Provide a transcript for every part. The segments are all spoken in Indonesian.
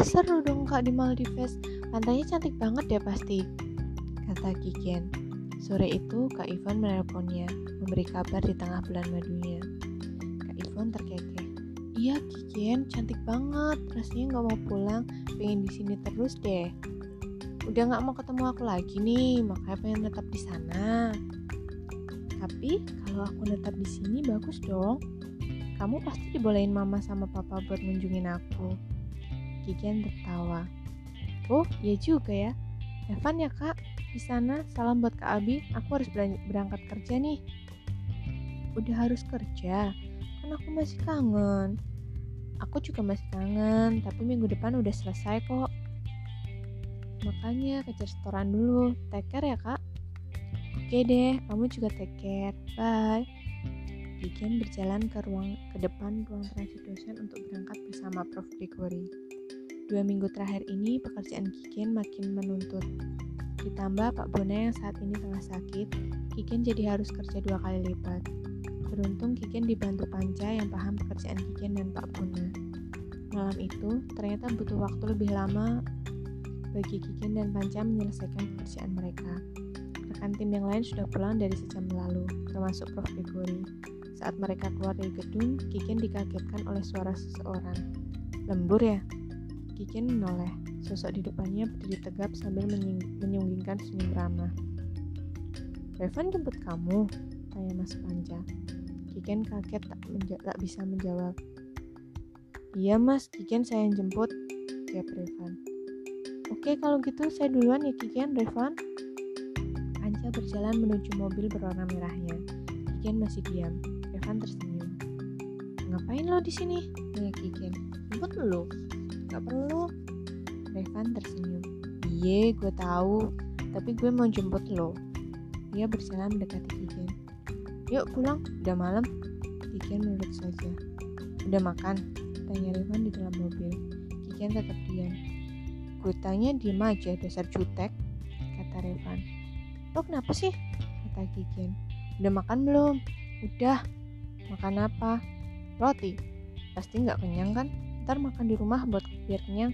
Wah seru dong kak di Maldives, pantainya cantik banget ya pasti, kata Kikian. Sore itu Kak Ivan menelponnya, memberi kabar di tengah bulan madunya. Kak Ivan terkekeh. Iya Kikian, cantik banget, rasanya nggak mau pulang, pengen di sini terus deh. Udah nggak mau ketemu aku lagi nih, makanya pengen tetap di sana. Tapi kalau aku tetap di sini bagus dong. Kamu pasti dibolehin mama sama papa buat ngunjungin aku. Kikian tertawa. Oh, iya juga ya. Evan ya kak, di sana salam buat Kak Abi, aku harus berangkat kerja nih. Udah harus kerja, kan aku masih kangen. Aku juga masih kangen, tapi minggu depan udah selesai kok. Makanya ke restoran dulu, take care ya kak. Oke deh, kamu juga take care. Bye. Bikin berjalan ke ruang ke depan ruang transit dosen untuk berangkat bersama Prof. Gregory. Dua minggu terakhir ini pekerjaan Kikin makin menuntut. Ditambah Pak Bona yang saat ini tengah sakit, Kikin jadi harus kerja dua kali lipat. Beruntung Kikin dibantu Panca yang paham pekerjaan Kikin dan Pak Bona. Malam itu, ternyata butuh waktu lebih lama bagi Kikin dan Panca menyelesaikan pekerjaan mereka. Rekan tim yang lain sudah pulang dari sejam lalu, termasuk Prof. Gregory. Saat mereka keluar dari gedung, Kikin dikagetkan oleh suara seseorang. Lembur ya? Kikin menoleh. Sosok di depannya berdiri tegap sambil menyunggingkan senyum ramah. Revan jemput kamu? Tanya Mas Panca. Kiken kaget tak, tak bisa menjawab. Iya mas, Kiken saya yang jemput. Jawab Revan. Oke kalau gitu saya duluan ya Kiken, Revan. Panca berjalan menuju mobil berwarna merahnya. Kiken masih diam. Revan tersenyum. Ngapain lo di sini? Tanya Kiken. Jemput lo. Gak perlu, Revan tersenyum. Iye, gue tahu, tapi gue mau jemput lo. Dia berjalan mendekati Kikin. Yuk pulang, udah malam. Kikin menurut saja. Udah makan? Tanya Revan di dalam mobil. Kikin tetap diam. Gue tanya diem aja, dasar jutek, kata Revan. Lo kenapa sih? Kata Kikin. Udah makan belum? Udah. Makan apa? Roti. Pasti nggak kenyang kan? Ntar makan di rumah buat biar kenyang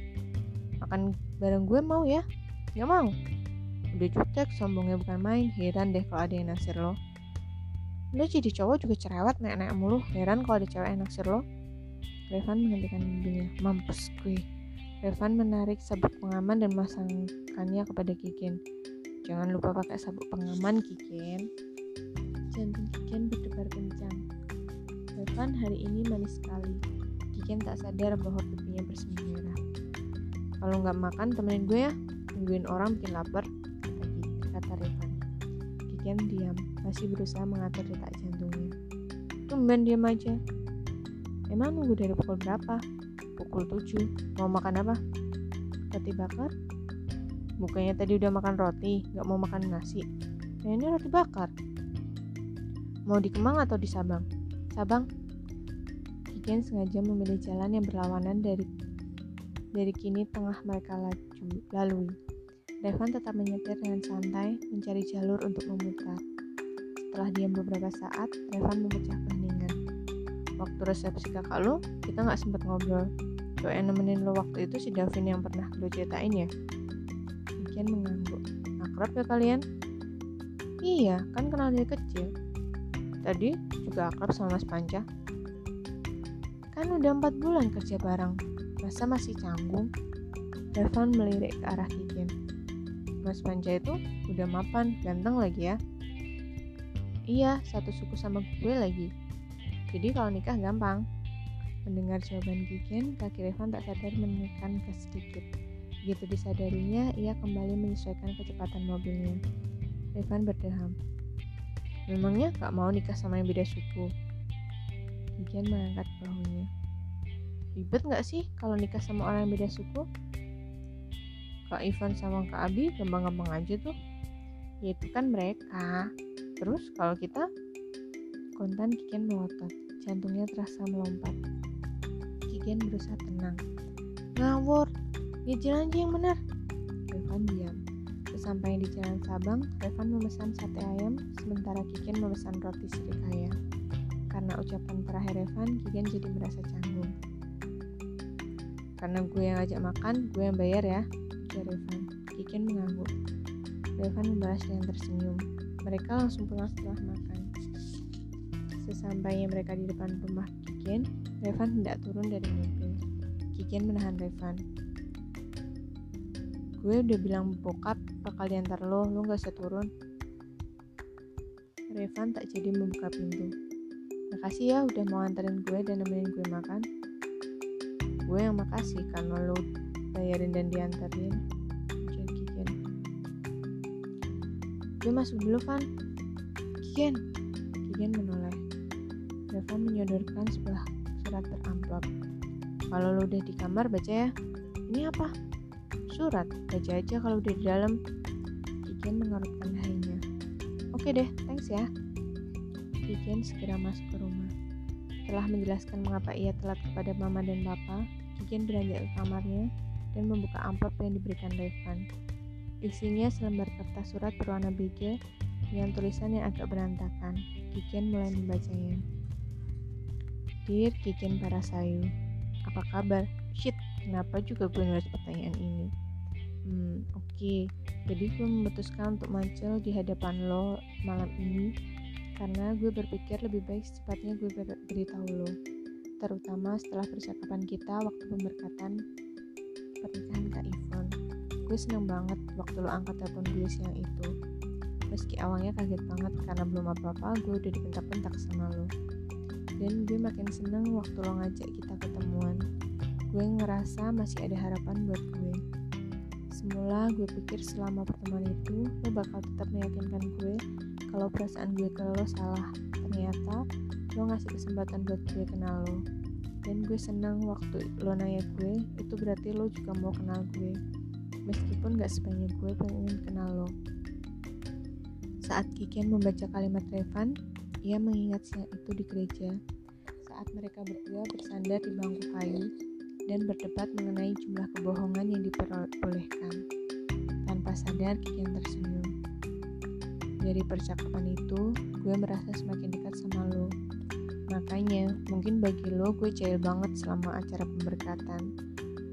makan bareng gue mau ya. Gak mau. Udah jutek sombongnya bukan main. Heran deh kalau ada yang naksir lo. Lo jadi cowok juga cerewet naik-naik mulu. Heran kalau ada cewek yang naksir lo. Revan menghentikan mobilnya mampus gue. Revan menarik sabuk pengaman dan memasangkannya kepada Kikin. Jangan lupa pakai sabuk pengaman Kikin. Jantung Kikin berdebar kencang. Revan hari ini manis sekali Kikin tak sadar bahwa pipinya bersemi merah kalau nggak makan temenin gue ya. Nungguin orang bikin lapar kata, Revan Kikian diam masih berusaha mengatur detak jantungnya. Tumben diam aja. Emang nunggu dari pukul berapa? Pukul 7 mau makan apa? Roti bakar? Bukannya tadi udah makan roti nggak mau makan nasi. Nah ini roti bakar. Mau di Kemang atau di Sabang? Sabang Kikian sengaja memilih jalan yang berlawanan dari dari kini tengah mereka laju, lalui. Revan tetap menyetir dengan santai, mencari jalur untuk memutar. Setelah diam beberapa saat, Revan memecah keheningan. Waktu resepsi kakak lo, kita nggak sempat ngobrol. Cowok yang nemenin lo waktu itu si Davin yang pernah lo ceritain ya? Mungkin mengangguk. Akrab ya kalian? Iya, kan kenal dari kecil. Tadi juga akrab sama Mas Panca. Kan udah empat bulan kerja bareng, Masa masih canggung? Revan melirik ke arah Kikin. Mas Panja itu udah mapan, ganteng lagi ya. Iya, satu suku sama gue lagi. Jadi kalau nikah gampang. Mendengar jawaban Kikin, kaki Revan tak sadar menekan ke sedikit. Begitu disadarinya, ia kembali menyesuaikan kecepatan mobilnya. Revan berdeham. Memangnya gak mau nikah sama yang beda suku? Kikin mengangkat bahunya. Ribet nggak sih kalau nikah sama orang yang beda suku? Kak Ivan sama Kak Abi gampang-gampang aja tuh. Ya itu kan mereka. Terus kalau kita? Kontan Kikian melotot. Jantungnya terasa melompat. Kikian berusaha tenang. Ngawur. Ya jalan aja yang benar. Revan diam. Sesampainya di jalan Sabang, Revan memesan sate ayam, sementara Kikian memesan roti sirikaya. Karena ucapan terakhir Revan, Kikian jadi merasa canggung. Karena gue yang ajak makan, gue yang bayar ya, ujar Revan. Kikin mengangguk. Revan membalas dengan tersenyum. Mereka langsung pulang setelah makan. Sesampainya mereka di depan rumah Kikin, Revan hendak turun dari mobil. Kikin menahan Revan. Gue udah bilang bokap bakal diantar lo, lo gak usah turun. Revan tak jadi membuka pintu. Makasih ya udah mau anterin gue dan nemenin gue makan. Gue yang makasih karena lo bayarin dan diantarin. Ujar Kiken. Gue masuk dulu, Van. Kiken. Kiken menoleh. Revan menyodorkan sebuah surat beramplop. Kalau lo udah di kamar, baca ya. Ini apa? Surat. Baca aja kalau udah di dalam. Kiken mengerutkan dahinya. Oke deh, thanks ya. Kiken segera masuk ke rumah. Setelah menjelaskan mengapa ia telat kepada mama dan papa, Kiken beranjak ke kamarnya dan membuka amplop yang diberikan Revan. Isinya selembar kertas surat berwarna beige dengan tulisan yang agak berantakan. Kiken mulai membacanya. Dear Kiken Parasayu, apa kabar? Shit, kenapa juga gue nulis pertanyaan ini? Hmm, oke. Okay. Jadi gue memutuskan untuk muncul di hadapan lo malam ini karena gue berpikir lebih baik secepatnya gue ber beritahu lo. Terutama setelah percakapan kita waktu pemberkatan pernikahan Kak Ivon. Gue seneng banget waktu lo angkat telepon gue siang itu. Meski awalnya kaget banget karena belum apa-apa, gue udah dibentak-bentak sama lo. Dan gue makin seneng waktu lo ngajak kita ketemuan. Gue ngerasa masih ada harapan buat gue. Semula gue pikir selama pertemuan itu lo bakal tetap meyakinkan gue kalau perasaan gue ke lo salah. Ternyata lo ngasih kesempatan buat gue kenal lo. Dan gue senang waktu lo nanya gue, itu berarti lo juga mau kenal gue. Meskipun gak sebanyak gue pengen kenal lo. Saat Kiken membaca kalimat Revan, ia mengingat siang itu di gereja. Saat mereka berdua bersandar di bangku kayu dan berdebat mengenai jumlah kebohongan yang diperbolehkan. Tanpa sadar, Kikian tersenyum. Dari percakapan itu, gue merasa semakin dekat sama lo. Makanya, mungkin bagi lo gue cair banget selama acara pemberkatan.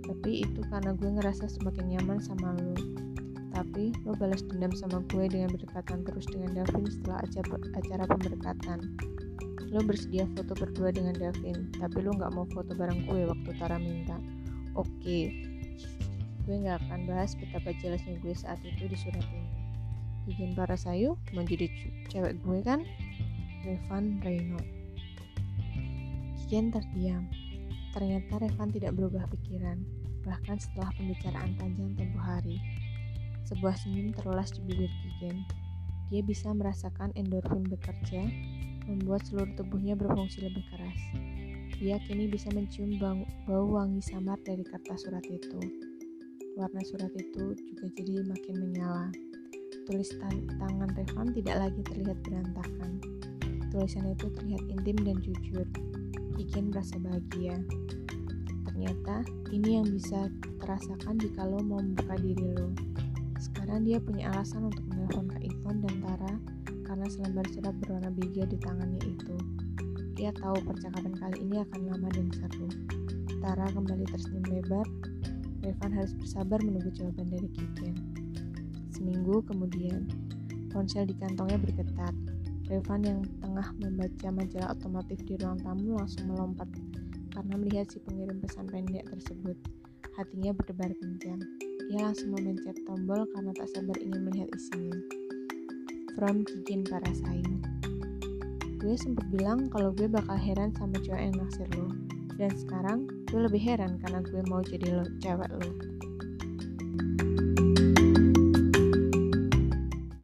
Tapi itu karena gue ngerasa semakin nyaman sama lo. Tapi lo balas dendam sama gue dengan berdekatan terus dengan Davin setelah acara pemberkatan lo bersedia foto berdua dengan Davin tapi lo nggak mau foto bareng gue waktu Tara minta. Oke. Gue nggak akan bahas betapa jelasnya gue saat itu di surat ini. Para sayu mau jadi cewek gue kan? Revan Reino Kian terdiam. Ternyata Revan tidak berubah pikiran. Bahkan setelah pembicaraan panjang tempo hari sebuah senyum terulas di bibir Kigen dia bisa merasakan endorfin bekerja membuat seluruh tubuhnya berfungsi lebih keras. Dia kini bisa mencium bau, wangi samar dari kertas surat itu. Warna surat itu juga jadi makin menyala. Tulisan tangan Revan tidak lagi terlihat berantakan. Tulisan itu terlihat intim dan jujur. Bikin merasa bahagia. Ternyata ini yang bisa terasakan jika lo mau membuka diri lo. Sekarang dia punya alasan untuk menelpon Kak Ivon dan Tara karena selembar surat berwarna beige di tangannya itu. Ia tahu percakapan kali ini akan lama dan seru. Tara kembali tersenyum lebar. Revan harus bersabar menunggu jawaban dari Kiken. Seminggu kemudian, ponsel di kantongnya bergetar. Revan yang tengah membaca majalah otomotif di ruang tamu langsung melompat karena melihat si pengirim pesan pendek tersebut. Hatinya berdebar kencang. Ia langsung memencet tombol karena tak sabar ingin melihat isinya from Kikin Parasayu. Gue sempet bilang kalau gue bakal heran sama cewek yang naksir lo. Dan sekarang gue lebih heran karena gue mau jadi lo, cewek lo. thank you